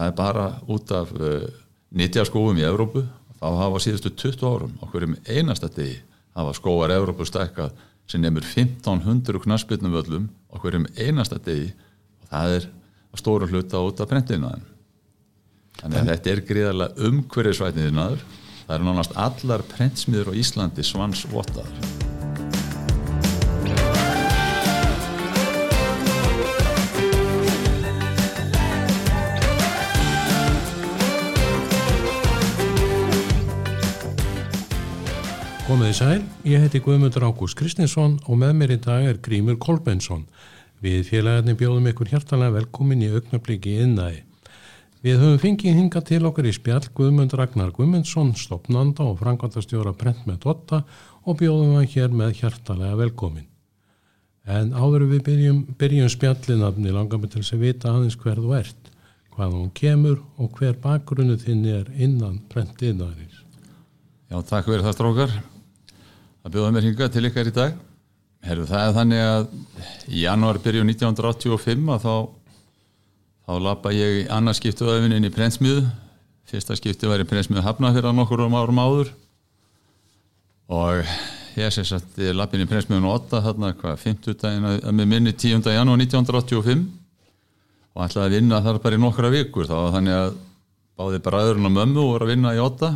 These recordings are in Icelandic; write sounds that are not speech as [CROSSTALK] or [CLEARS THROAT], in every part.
það er bara út af uh, nýtjaskóum í Evrópu. Þá hafa síðustu 20 árum okkur um einasta degi hafa skóar Evrópu stækkað sem nefnur 1500 knaspitnum völlum okkur um einasta degi. Og það er að stóru hluta út af prentinaðin þannig að þetta er gríðarlega umhverjusvætniðinaður það eru nánast allar prentsmiður á Íslandi svansvottaðar Komið í sæl, ég heiti Guðmundur Ágúst Kristinsson og með mér í dag er Grímur Kolbensson. Við félagarnir bjóðum ykkur hjartalega velkomin í augnabliki innæði. Við höfum fengið hinga til okkur í spjall Guðmund Ragnar Guðmundsson, stopnanda og frangvandastjóra Brent með Dotta og bjóðum hann hér með hjartalega velkomin. En áður við byrjum, byrjum spjallinafni langar með til þess að vita aðeins hver þú ert, hvað hún kemur og hver bakgrunnu þinn er innan Brent innæðis. Já, takk fyrir það strókar að bjóða mér hinga til ykkar í dag. Herru, það er þannig að í janúar byrju 1985 að þá þá lappa ég í annarskiptu öfinin í prensmiðu fyrsta skiptu var í prensmiðu hafna fyrir nokkur árum áður. Og ég sé lappin í prensmiðun 8 þarna hvað 50 daginn að með minni 10. janúar 1985 og ætlaði að vinna þar bara í nokkra vikur. Þá þannig að báði bræðurinn og mömmu voru að vinna í 8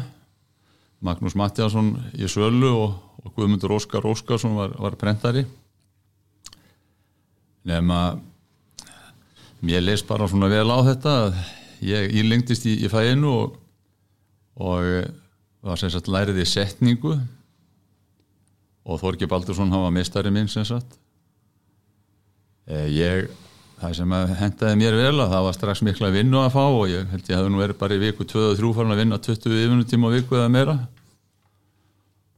Magnús Mattiasson í Svölu og, og Guðmundur Óskar Óskarsson var, var prentari. Nema mér leist bara svona vel á þetta ég ílengtist í, í fæinu og, og var sem sagt lærið í setningu. Og Þorgi Baldursson hafa mistari minn sem sagt. Ég það sem hendaði mér vel að það var strax mikla vinnu að fá og ég held ég hafði nú verið bara í viku 2-3 farin að vinna 20 yfirnutíma á viku eða meira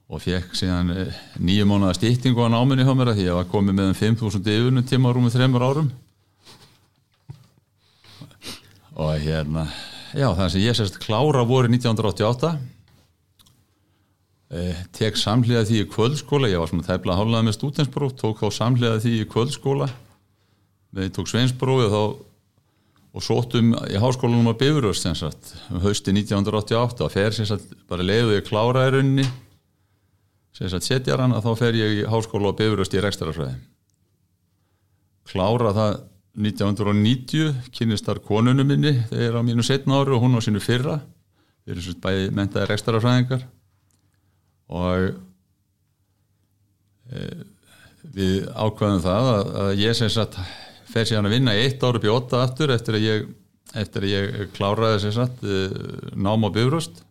og fekk síðan nýju mónuða stýttingu á náminni hjá mér að því ég var komið með um 5.000 yfirnutíma á rúmið þreymur árum. Og hérna já það sem ég sérst klára voru 1988 eh, tek samhliða því í kvöldskóla. Ég var svona þæfla hálnaði með stútensbrók tók þá samhliða því í kvöldskóla. Við tók Sveinsbrói og þá og sóttum í háskólanum á Bifuröst um hausti 1988 og fer sagt, bara leiðu ég klára í rauninni setjar hann að þá fer ég í háskóla á Bifuröst í rekstrarfræði. Klára það 1990 kynist þar konunum minni þegar á mínu setna ári og hún á sínu fyrra. Við erum svona bæði mentaði rekstrarfræðingar. Og e, við ákvæðum það að, að ég sem sagt fer síðan að vinna eitt ári åtta aftur eftir að ég, eftir að ég kláraði sem sagt nám á Bifröst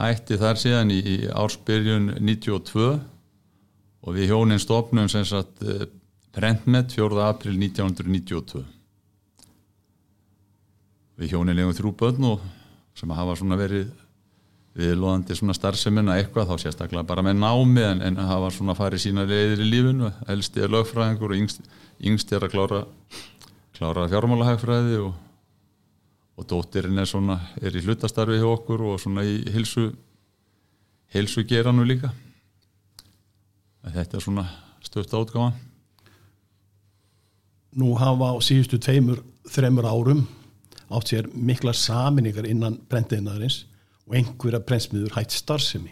hætti þar síðan í, í ársbyrjun 92 og við hjónin stopnum sem sagt Prentmet 4. april 1992 við hjónin legum þrjú börn og sem hafa svona verið viðlóðandi svona starfseminna eitthvað þá sérstaklega bara með námi en, en hafa svona farið sína leiðir í lífinu elsti er lögfræðingur og yngst, yngst er að klára klára fjármálahægfræði og, og dóttirinn er svona er í hlutastarfi hjá okkur og svona í hilsu hilsu geranu líka þetta er svona stöft átgáðan Nú hafa á síðustu tveimur þreimur árum átt sér mikla saminningar innan brentiðinarins og einhverja prentsmiður hætt starfsemi.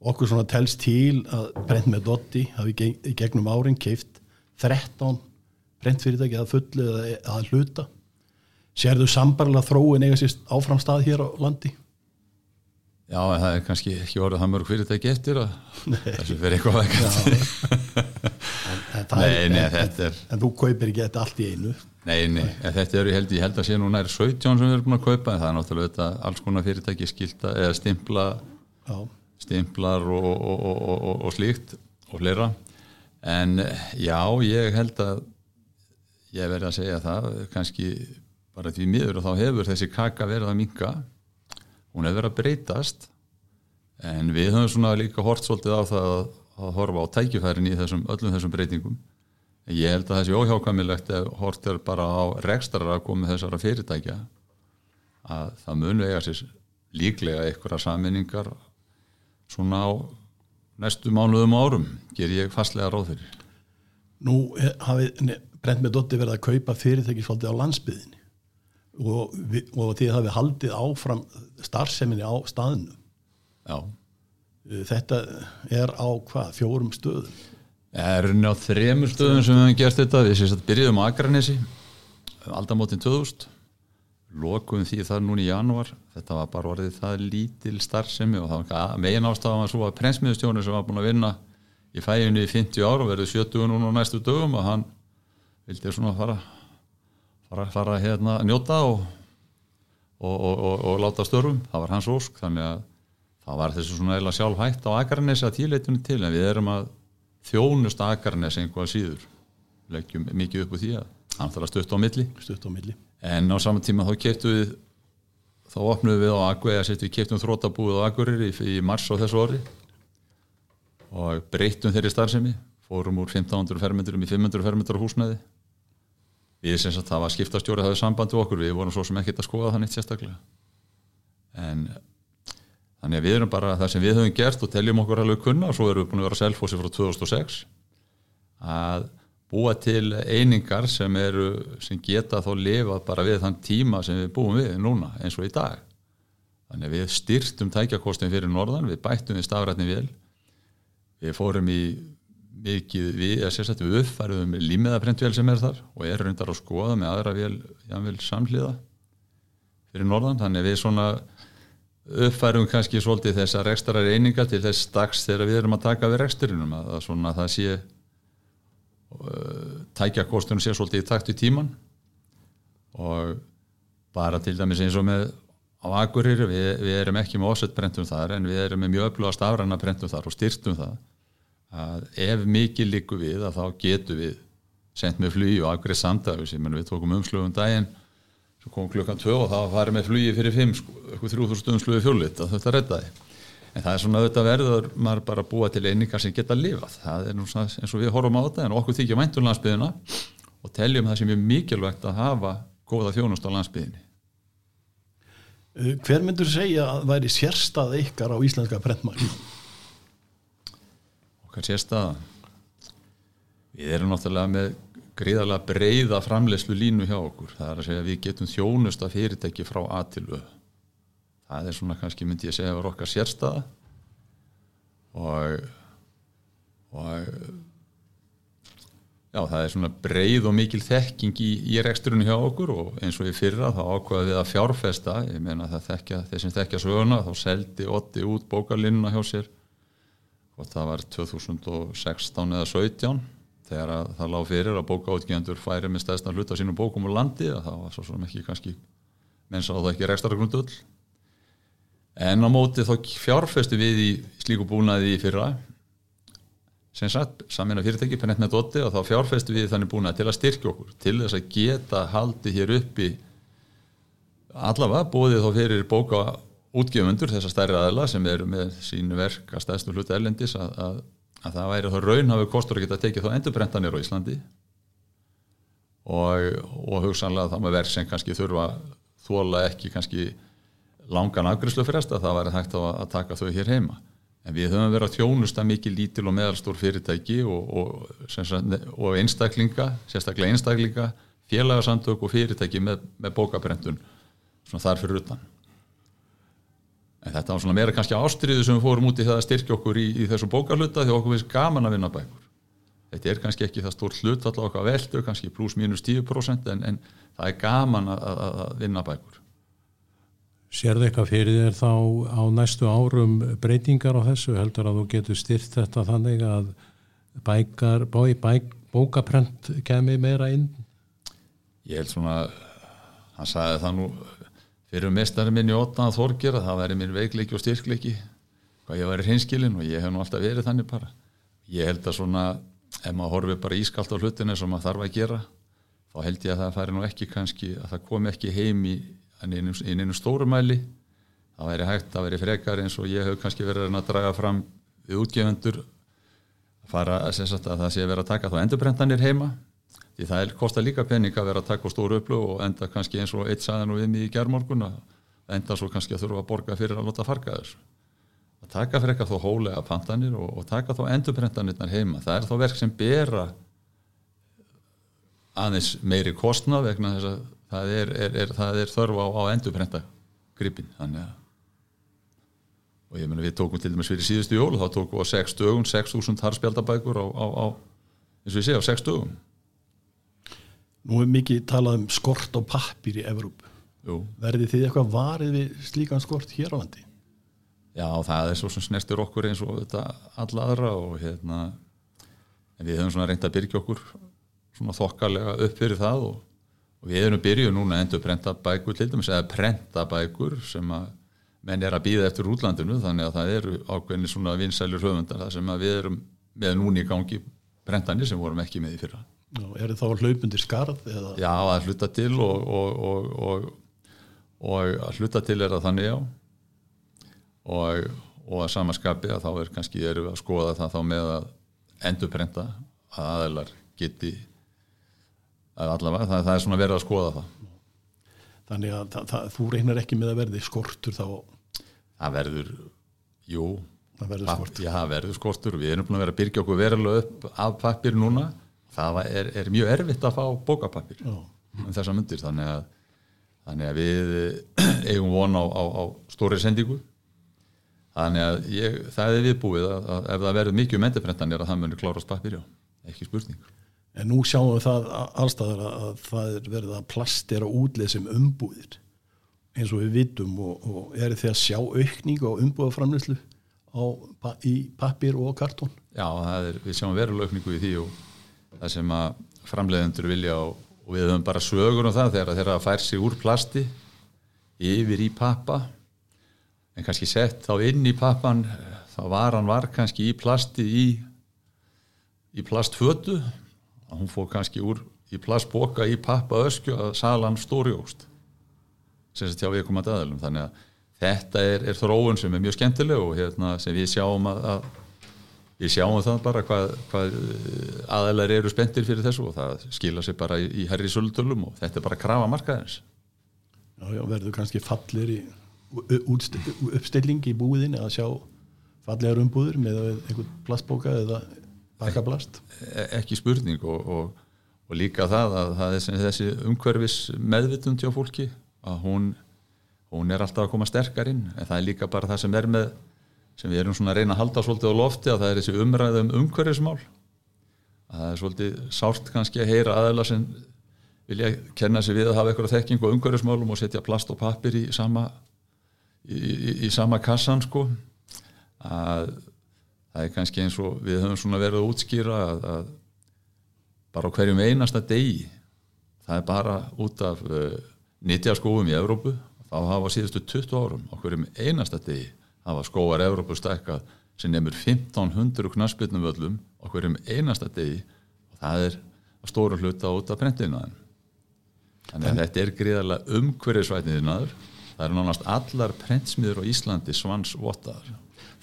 Okkur svona telst til að prent með dotti hafi í gegnum árin keift 13 prentfyrirtæki að fullu eða að hluta sérðu sambarlega þróin eiga sérst áfram stað hér á landi? Já, það er kannski ekki orðið það mörg fyrirtæki eftir að þessu fyrir eitthvað ekkert Nei, nei, þetta er En þú kaupir ekki þetta allt í einu? Nei, nei, þetta eru, ég held, ég held að sé nú nær 17 sem við erum búin að kaupa en það er náttúrulega þetta, alls konar fyrirtæki skilta eða stimpla já. stimplar og, og, og, og slíkt og fleira. En já, ég held að ég verði að segja það kannski bara því miður og þá hefur þessi kaka verið að minka hún hefur verið að breytast en við höfum svona líka hort svolítið á það að, að horfa á tækifærin í þessum, öllum þessum breytingum. Ég held að sé óhjákamilegt hort er bara á rekstrar að koma þessara fyrirtækja að það mun vega sér líklega einhverja saminningar svona á næstu mánuðum árum ger ég fastlega ráð fyrir. Nú hafið brent með dotti verið að kaupa fyrirtæki svolítið á landsbyðinni og, við, og þið hafið haldið áfram starfseminni á staðinu Já, þetta er á hvað, fjórum stöðum? Það er á þremur stöðum sem við hefum gert þetta. Við sést að byrjuðum á Akranesi aldamótin 2000 lokuðum því það núna í janúar. Þetta var bara orðið það lítil starfsemi og það var megin ástafan var svo að prensmiðustjónu sem var búin að vinna í fæinu í 50 ára og verið 70 núna næstu dögum og hann vildi svona fara fara, fara hérna að njóta og, og, og, og láta störfum. Það var hans ósk þannig að það var þessu svona eða sjálf hægt á Akranesi að tíleitunni til en við erum að þjónust Akarnes einhvað síður. Leggjum mikið upp úr því að hann þarf að stötta á milli. Stutt á milli. En á saman tíma þá keftum við þá opnum við á Akureyri að setja við keftum þrótabúið á Akureyri í, í mars á þessu orði. Og breyttum þeirri starfsemi fórum úr 1500 fermetrum í 500 fermetrar húsnæði við sem sagt það var skiptastjóri það er samband við okkur, við vorum svo sem ekkert að skoða það neitt sérstaklega. En þannig að við erum bara það sem við höfum gert og teljum okkur alveg kunna og svo erum við búin að vera selfósi frá 2006 að búa til einingar sem eru sem geta þá lifað bara við þann tíma sem við búum við núna eins og í dag. Þannig að við styrtum tækjakostin fyrir norðan, við bættum við stafrætni vel við fórum í mikið, við, að sérstaklega við uppfæruðum límiðaprentvél sem er þar og er reyndar að skoða með aðra vél, jável samhliða fyrir norðan, þannig að við svona uppfærum kannski svolítið þessar rekstarar einingar til þess dags þegar við erum að taka við reksturinum að, að svona það sé uh, tækjakostunum sé svolítið í takt í tíman og bara til dæmis eins og með á Akureyri, við, við erum ekki með offset prentum þar en við erum með mjög öfluga stafræna prentum þar og styrtum það að ef mikið líku við að þá getum við sendt með flugi og samdagur sem við tókum umslugum daginn svo kom klukkan 2 og það farið með flugi fyrir 5 sko, eitthvað 3000 stundum sluði fjóllit að þetta reddaði. En það er svona auðvitað verður maður bara búa til einingar sem geta lifað. Það er svona eins og við horfum á þetta en okkur þykja væntum landsbyðina og teljum það sem er mikilvægt að hafa góða þjónust á landsbyðinni Hver myndur segja að væri sérstað ykkar á íslenska prentmarki? Okkar sérstaða við erum náttúrulega með gríðarlega breyða framlegslu línu hjá okkur. Það er að segja að við getum þjónust af fyrirtæki frá A til Ö. Það er svona kannski myndi ég segja að vera okkar sérstaða. Og og já það er svona breið og mikil þekking í, í reksturinu hjá okkur og eins og í fyrra þá ákvaði við að fjárfesta. Ég meina það þekkja, þeir sem þekkja söguna þá seldi Otti út bókarlinuna hjá sér og það var 2016 eða 17 þegar að það lág fyrir að bókaútgjendur færi með stæðsna hluta sínum bókum og landi að það var svo sem ekki kannski menns á það ekki rekstaragrundull en á móti þá fjárfestu við í slíku búnaði í fyrra. Sem sagt, samin að fyrirtæki pennett með dotti og þá fjárfestu við þannig búnaði til að styrkja okkur til þess að geta haldi hér uppi allavega bóðið þá fyrir bóka útgefundur þessar stærri aðla sem eru með sínu verk að stæðstu hluta erlendis að, að að það væri þá raun hafi kostur að geta tekið þá endurbrentanir á Íslandi og, og hugsanlega það með verk sem kannski þurfa þóla ekki kannski langan afgriðslufrest að það væri hægt að, að taka þau hér heima. En við höfum verið að þjónusta mikið lítil og meðalstór fyrirtæki og, og, sagt, og einstaklinga sérstaklega einstaklinga, félagarsandök og fyrirtæki með, með bókabrentun svona þar fyrir utan en þetta var svona meira kannski ástriðu sem við fórum út í það að styrkja okkur í, í þessu bókarluta því okkur finnst gaman að vinna bækur. Þetta er kannski ekki það stór hlut alltaf okkar veldu, kannski pluss mínus 10% en, en það er gaman að, að, að vinna bækur. Sérðu eitthvað fyrir þér þá á næstu árum breytingar á þessu? Heldur að þú getur styrt þetta þannig að bækar, bói, bæk, bókaprent kemi meira inn? Ég held svona hann sagði það nú fyrir mestarinn minn í óttan að þorgjara það væri minn veikleiki og styrkleiki hvað ég væri hinskilin og ég hef nú alltaf verið þannig bara. Ég held að svona ef maður horfið bara ískalt á hlutinu sem maður þarf að gera þá held ég að það færi nú ekki kannski að það kom ekki heim í einu, stórumæli það væri hægt, það væri frekar eins og ég hef kannski verið að draga fram við útgefundur að fara að, að það sé verið að taka þá endurbrentanir heima því það kostar líka penning að vera að taka stóru upplög og enda kannski eins og eitt saðan og við mig í gerðmorgun að enda svo kannski að þurfa að borga fyrir að láta farga þessu. Að taka fyrir eitthvað þó hólega pantanir og, og taka þó endurbrentanirnar heima. Það er þá verk sem bera aðeins meiri kostna vegna þess að það er, er, er, það er þörf á, á endurprenta gripin þannig að og ég menna við tókum til dæmis fyrir síðustu jól þá tókum við á 6 dögum 6.000 harspjaldabækur á, á, á eins og ég sé á 6 dögum Nú er mikið talað um skort á pappir í Evróp Jú. verði þið eitthvað varið við slíkan skort hér á landi? Já, það er svo sem snestur okkur eins og þetta alla aðra og hérna en við höfum svona reynd að byrja okkur svona þokkalega upp fyrir það og, og við erum byrjuð núna að endur prenta bækur til dæmis eða prenta bækur sem að menn er að býða eftir útlandinu þannig að það eru ákveðni svona vinsælir höfundar það sem að við erum með núni í gangi prentanir sem vorum ekki með í fyrra er það þá hlaupundir skarð? Eða? Já, að hluta til og, og, og, og að hluta til er það þannig já. Og, og að samaskapi að þá er kannski erum við að skoða það þá með að endurprenta að aðeinar geti að allavega, það, það er svona verið að skoða það. Þannig að það, það, þú reynar ekki með að verði skortur þá? Það verður, jú. Það verður skortur já, það verður skortur. Við erum búin að vera að byrja okkur verulega upp af pappir núna, það er, er mjög erfitt að fá bókapappir Já. um þessa myndir þannig að, þannig að við eh, eigum von á, á, á stóri sendingu. Þannig að ég, það er viðbúið að, að ef það verður mikið um endurprentanir að það munir klárast pappir, já, ekki spurning. En nú sjáum við það allstaðar að, að það er verið að plastera útlið sem umbúðir eins og við vitum og, og er þið að sjá aukningu á umbúðaframlýslu í pappir og kartón? Já, er, við sjáum verulega aukningu í því og það sem að framleiðendur vilja og, og við höfum bara sögur um það þegar þeirra fær sig úr plasti yfir í pappa en kannski sett þá inn í pappan þá var hann var kannski í plasti í í plastfötu að hún fór kannski úr í plastboka í pappa öskju að salan stórjóst sem þetta hjá við komandi aðalum þannig að þetta er, er þróun sem er mjög skemmtileg og hérna, sem við sjáum að, að við sjáum það bara hvað, hvað aðeinar eru spenntir fyrir þessu og það skila sér bara í, í herri sölutölum og þetta er bara að krafa markaðins Já, já, verður kannski fallir í uppstilling í búðin að sjá fallegar umbúður með einhvern plastbóka eða bakaplast? E- ekki spurning og, og, og líka það að það er þessi umhverfis meðvitund hjá fólki að hún, hún er alltaf að koma sterkar inn en það er líka bara það sem er með sem við erum svona að reyna að halda svolítið á lofti að það er þessi umræða um umhverfismál. Að það er svolítið sárt kannski að heyra aðeila sem vilja kenna sig við að hafa eitthvað þekking og umhverfismálum og setja plast og pappir í sama í, í, í sama kassan sko. Að það er kannski eins og við höfum svona verið að útskýra að, að bara á hverjum einasta degi það er bara út af uh, nýtjaskóum í Evrópu þá hafa síðustu 20 árum á hverjum einasta degi hafa skóar Evrópu stækkað sem nefnir 1500 knaspitnum völlum á hverjum einasta degi og það er að stóra hluta út af prentinaðin þannig að þetta er gríðarlega umhverfisvætniðinaður það eru nánast allar prentsmiður á Íslandi svansvottaðar.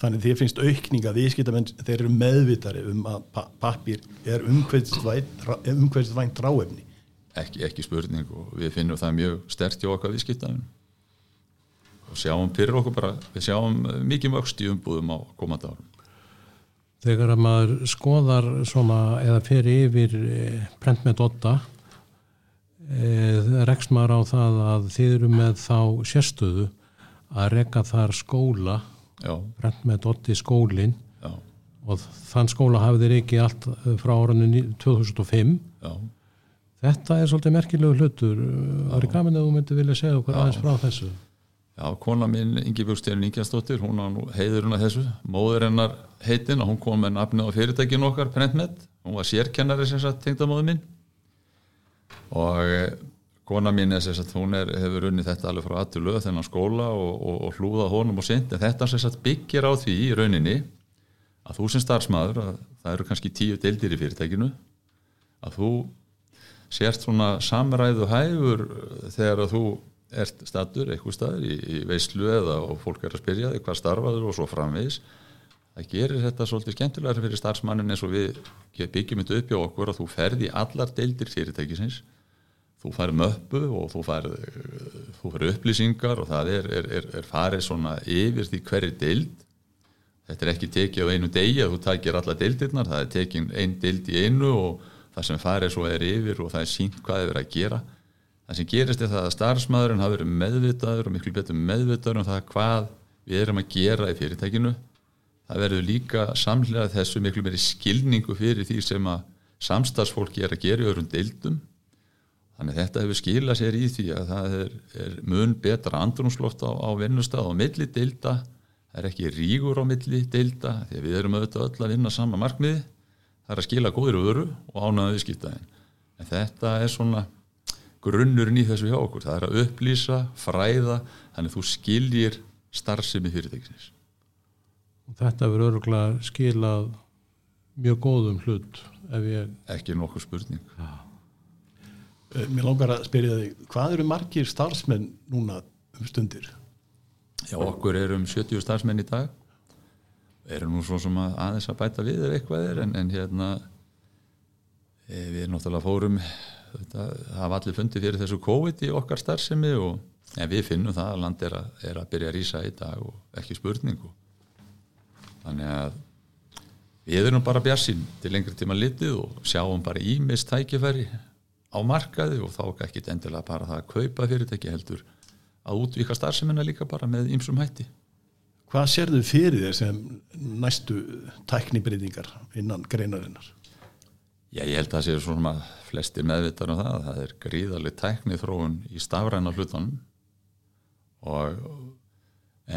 Þannig því finnst aukning að viðskiptamenn þeir eru meðvitari um að pa pappir er umhverfisvænt ráefni. Ekki, ekki spurning og við finnum það mjög stert hjá okkar viðskiptaðum og sjáum fyrir okkur bara við sjáum eh, mikið vöxt í umbúðum á komandi árum. Þegar að maður skoðar svona eða fyrir yfir eh, prent með dotta e, rekst maður á það að þið eru með þá sérstöðu að rekka þar skóla já, prent með dotti skólin já, og þann skóla hafið þeir ekki allt eh, frá árunni 2005 já. Þetta er svolítið merkilegu hlutur. Ari að þú myndi vilja segja okkur aðeins frá þessu Já, kona mín Ingi Björgstjörn Ingjastóttir, hún heiður hún að þessu, móður hennar heitin og hún kom með nafni á fyrirtækinu okkar Prentmed, hún var sérkennari sem sagt tengdamóður mín. Og eh, kona mín er sem sagt, hún er, hefur unnið þetta alveg frá aðtölu þennan skóla og, og, og hlúða honum og sint, en þetta sem sagt byggir á því í rauninni að þú sem starfsmæður, að það eru kannski tíu deildir í fyrirtækinu, að þú sért svona samræðu hæfur þegar að þú ert statur eitthvað staður í, í veislu eða og fólk er að spyrja þig hvað starfaður og svo framvegis. Það gerir þetta svolítið skemmtilega fyrir starfsmannin eins og við byggjum þetta upp hjá okkur að þú ferði allar deildir fyrirtækisins. Þú fær möppu og þú fær, þú fær upplýsingar og það er, er, er, er farið svona yfir því hverju deild. Þetta er ekki tekið á einu degi að þú takir alla deildirnar, það er tekið einn deild í einu og það sem farið svo er yfir og það er sínt hvað er verið að gera það sem gerist er það að starfsmæðurinn hafi verið meðvitaður og miklu betur meðvitaður um það hvað við erum að gera í fyrirtækinu. Það verður líka samlega þessu miklu meiri skilningu fyrir því sem að samstagsfólki er að gera í öðrum deildum. Þannig þetta hefur skilað sér í því að það er, er mun betra andrumsloft á, á vinnustaf og milli deilda. Það er ekki rígur á milli deilda því við erum auðvitað öll að vinna sama markmiði. Það er að skila góðir öru og ánaða viðskiptaðin en þetta er svona grunnurinn í þessu hjá okkur það er að upplýsa, fræða þannig að þú skiljir starfsemi fyrirtækisins Þetta verður öruglega skilað mjög góðum hlut ef ég... Ekki nokkuð spurning ja. Eh, mér langar að spyrja þig, hvað eru margir starfsmenn núna um stundir? Já, okkur eru um 70 starfsmenn í dag erum nú svo sem að aðeins að bæta við ef eitthvað er en, en hérna e, við náttúrulega fórum þetta hafa allir fundið fyrir þessu COVID í okkar starfsemi og en við finnum það að land er að, er að byrja að rýsa í dag og ekki spurningu þannig að við erum bara bjarsinn til lengri tíma litið og sjáum bara ímist tækifæri á markaði og þá ekki endilega bara það að kaupa fyrirtæki heldur að útvíka starfseminna líka bara með ýmsum hætti Hvað sér þau fyrir þér sem næstu tæknibreytingar innan greinarinnar? Já, ég held að það séu svona flestir meðvitað um það að það er gríðarlega tækni þróun í stafræna hlutunum. Og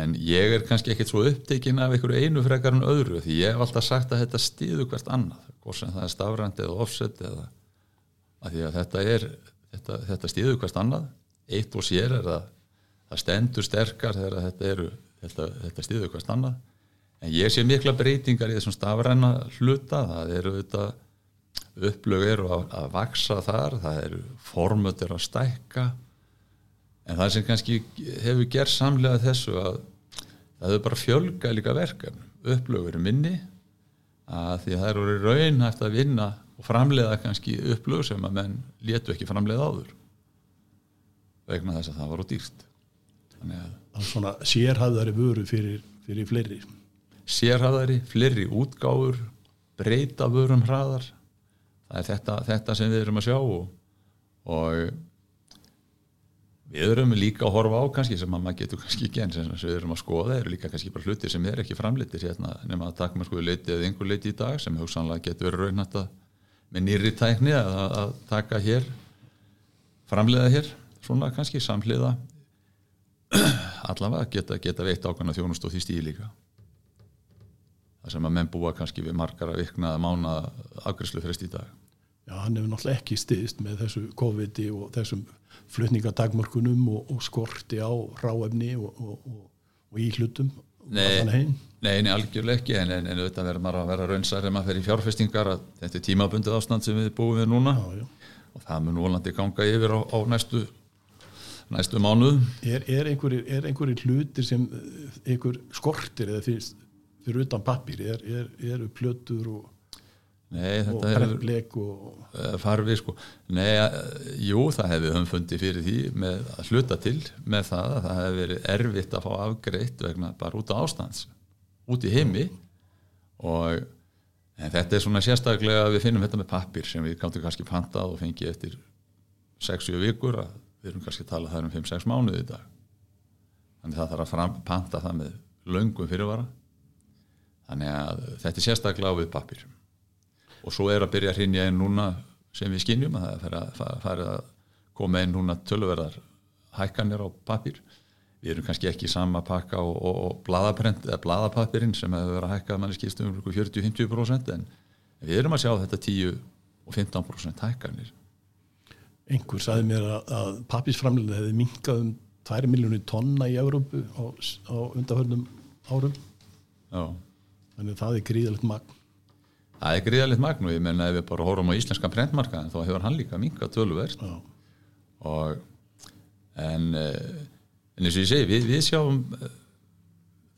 en ég er kannski ekkert svo upptekinn af einhverju einu frekar en öðru því ég hef alltaf sagt að þetta stýðu hvert annað hvort sem það er stafrænt eða offset eða að því að þetta er þetta, þetta stýðu hvert annað. Eitt og sér er að það stendur sterkar þegar þetta eru þetta, þetta stýðu hvert annað. En ég sé mikla breytingar í þessum stafræna hluta það eru þetta upplög eru að, að vaksa þar það eru formötur að stækka. En það sem kannski hefur gerð samlega þessu að það hefur bara fjölga líka verkan upplög eru minni að því það eru raun hægt að vinna og framleiða kannski upplög sem að menn létu ekki framleiða áður. Vegna þess að það var á dýrt. Þannig að Svona sérhæðari vöru fyrir, fyrir fleiri. Sérhæðari, fleiri útgáfur breyta vörum hraðar það er þetta, þetta sem við erum að sjá og, og við erum líka að horfa á kannski sem maður getur kannski ekki eins sem við erum að skoða eru líka kannski bara hlutir sem er ekki framleitir hérna nema að takma sko leiti eða einhver leiti í dag sem hugsanlega getur verið raunhætt að með nýri tækni að, að taka hér framleiða hér svona kannski samhliða. [CLEARS THROAT] Allavega geta, geta veitt ákvæmna þjónust og því stíl líka það sem að menn búa kannski við margar að vikna að mána afgriðslu frist í dag. Já, hann hefur náttúrulega ekki stiðist með þessu COVID og þessum flutningadagmörkunum og, og skorti á ráefni og, og, og í hlutum Nei, nei, nei, algjörlega ekki en, en, en auðvitað verður maður að vera raunsar ef maður fer í fjárfestingar að þetta er tímabundið ástand sem við búum við núna. Já, já. og það mun volandi ganga yfir á, á næstu næstu mánuð Er, er einhverjir einhverjir hlutir sem einhver skortir eða finnst fyrir utan pappir er, er, eru plötur og Nei, prentleik og eh, farfið sko. Nei, eh, jú, það hefði höfum fundið fyrir því með að hluta til með það að það hefði verið erfitt að fá afgreitt vegna bara út á ástands út í heimi. Og þetta er svona sérstaklega að við finnum þetta með pappir sem við káttum kannski pantað og fengið eftir 6-7 vikur að við erum kannski að tala það um 5-6 mánuði í dag. Þannig það þarf að panta það með laungum fyrirvara þannig að þetta er sérstaklega á við pappir og svo er að byrja að hrinja inn núna sem við skinnjum að það er að fara að koma inn núna tölverðar hækkanir á pappir við erum kannski ekki sama pakka og, og, og bladaprent eða bladapapirinn sem hefur verið að hækka manni skistum 40-50% en við erum að sjá þetta 10 og 15% hækkanir. Einhver saði mér að, að pappisframlega hefði minkað um 2 miljónir tonna í Európu á, á undarhörnum árum. Já þannig að það er gríðalegt magn. Það er gríðalegt magn og ég menna ef við bara horfum á íslenska prentmarkaðin þá hefur hann líka minga tölverst og en, eh, en eins og ég segi við, við sjáum eh,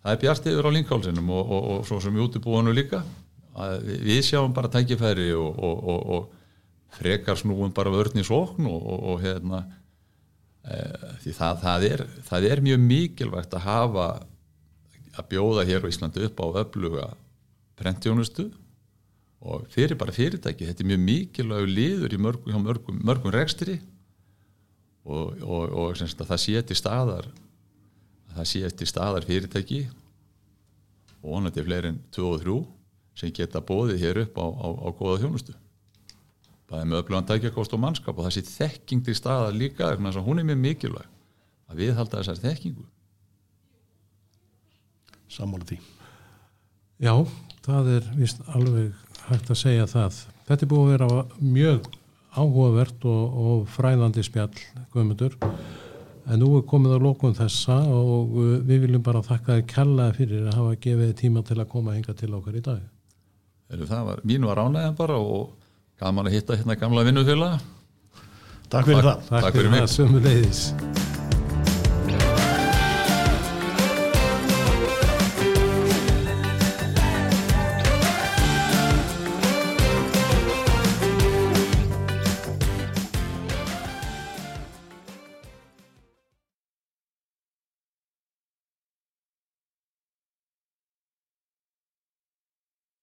það er bjart yfir á linkálsinum og, og, og svo sem í útibúinu líka. Við, við sjáum bara tækifæri og, og frekar snúum bara vörninsókn og hérna e, því það, það, er, það er mjög mikilvægt að hafa að bjóða hér á Íslandi upp á öfluga prentjónustu og fyrir bara fyrirtæki, þetta er mjög mikilvæg liður í mörgum, mörgum, mörgum rekstri og, og, og það sé til staðar það sé til staðar fyrirtæki og vonandi fleiri en 2 og 3 sem geta bóðið hér upp á, á, á góða þjónustu. Það er með öflugan tækjakost og mannskap og það sé þekking til staðar líka hún er mjög mikilvæg að við halda þessar þekkingu Sammála því Já, það er vist alveg hægt að segja það. Þetta er búið að vera mjög áhugavert og, og fræðandi spjall, Guðmundur, en nú er komið á lókun þessa og uh, við viljum bara þakka þér kjallaði fyrir að hafa gefið tíma til að koma hinga til okkar í dag. Var, mín var ánægðan bara og gaman að hitta hérna gamla vinnufjöla. Takk fyrir Takk, það. Takk, Takk fyrir, fyrir leiðis.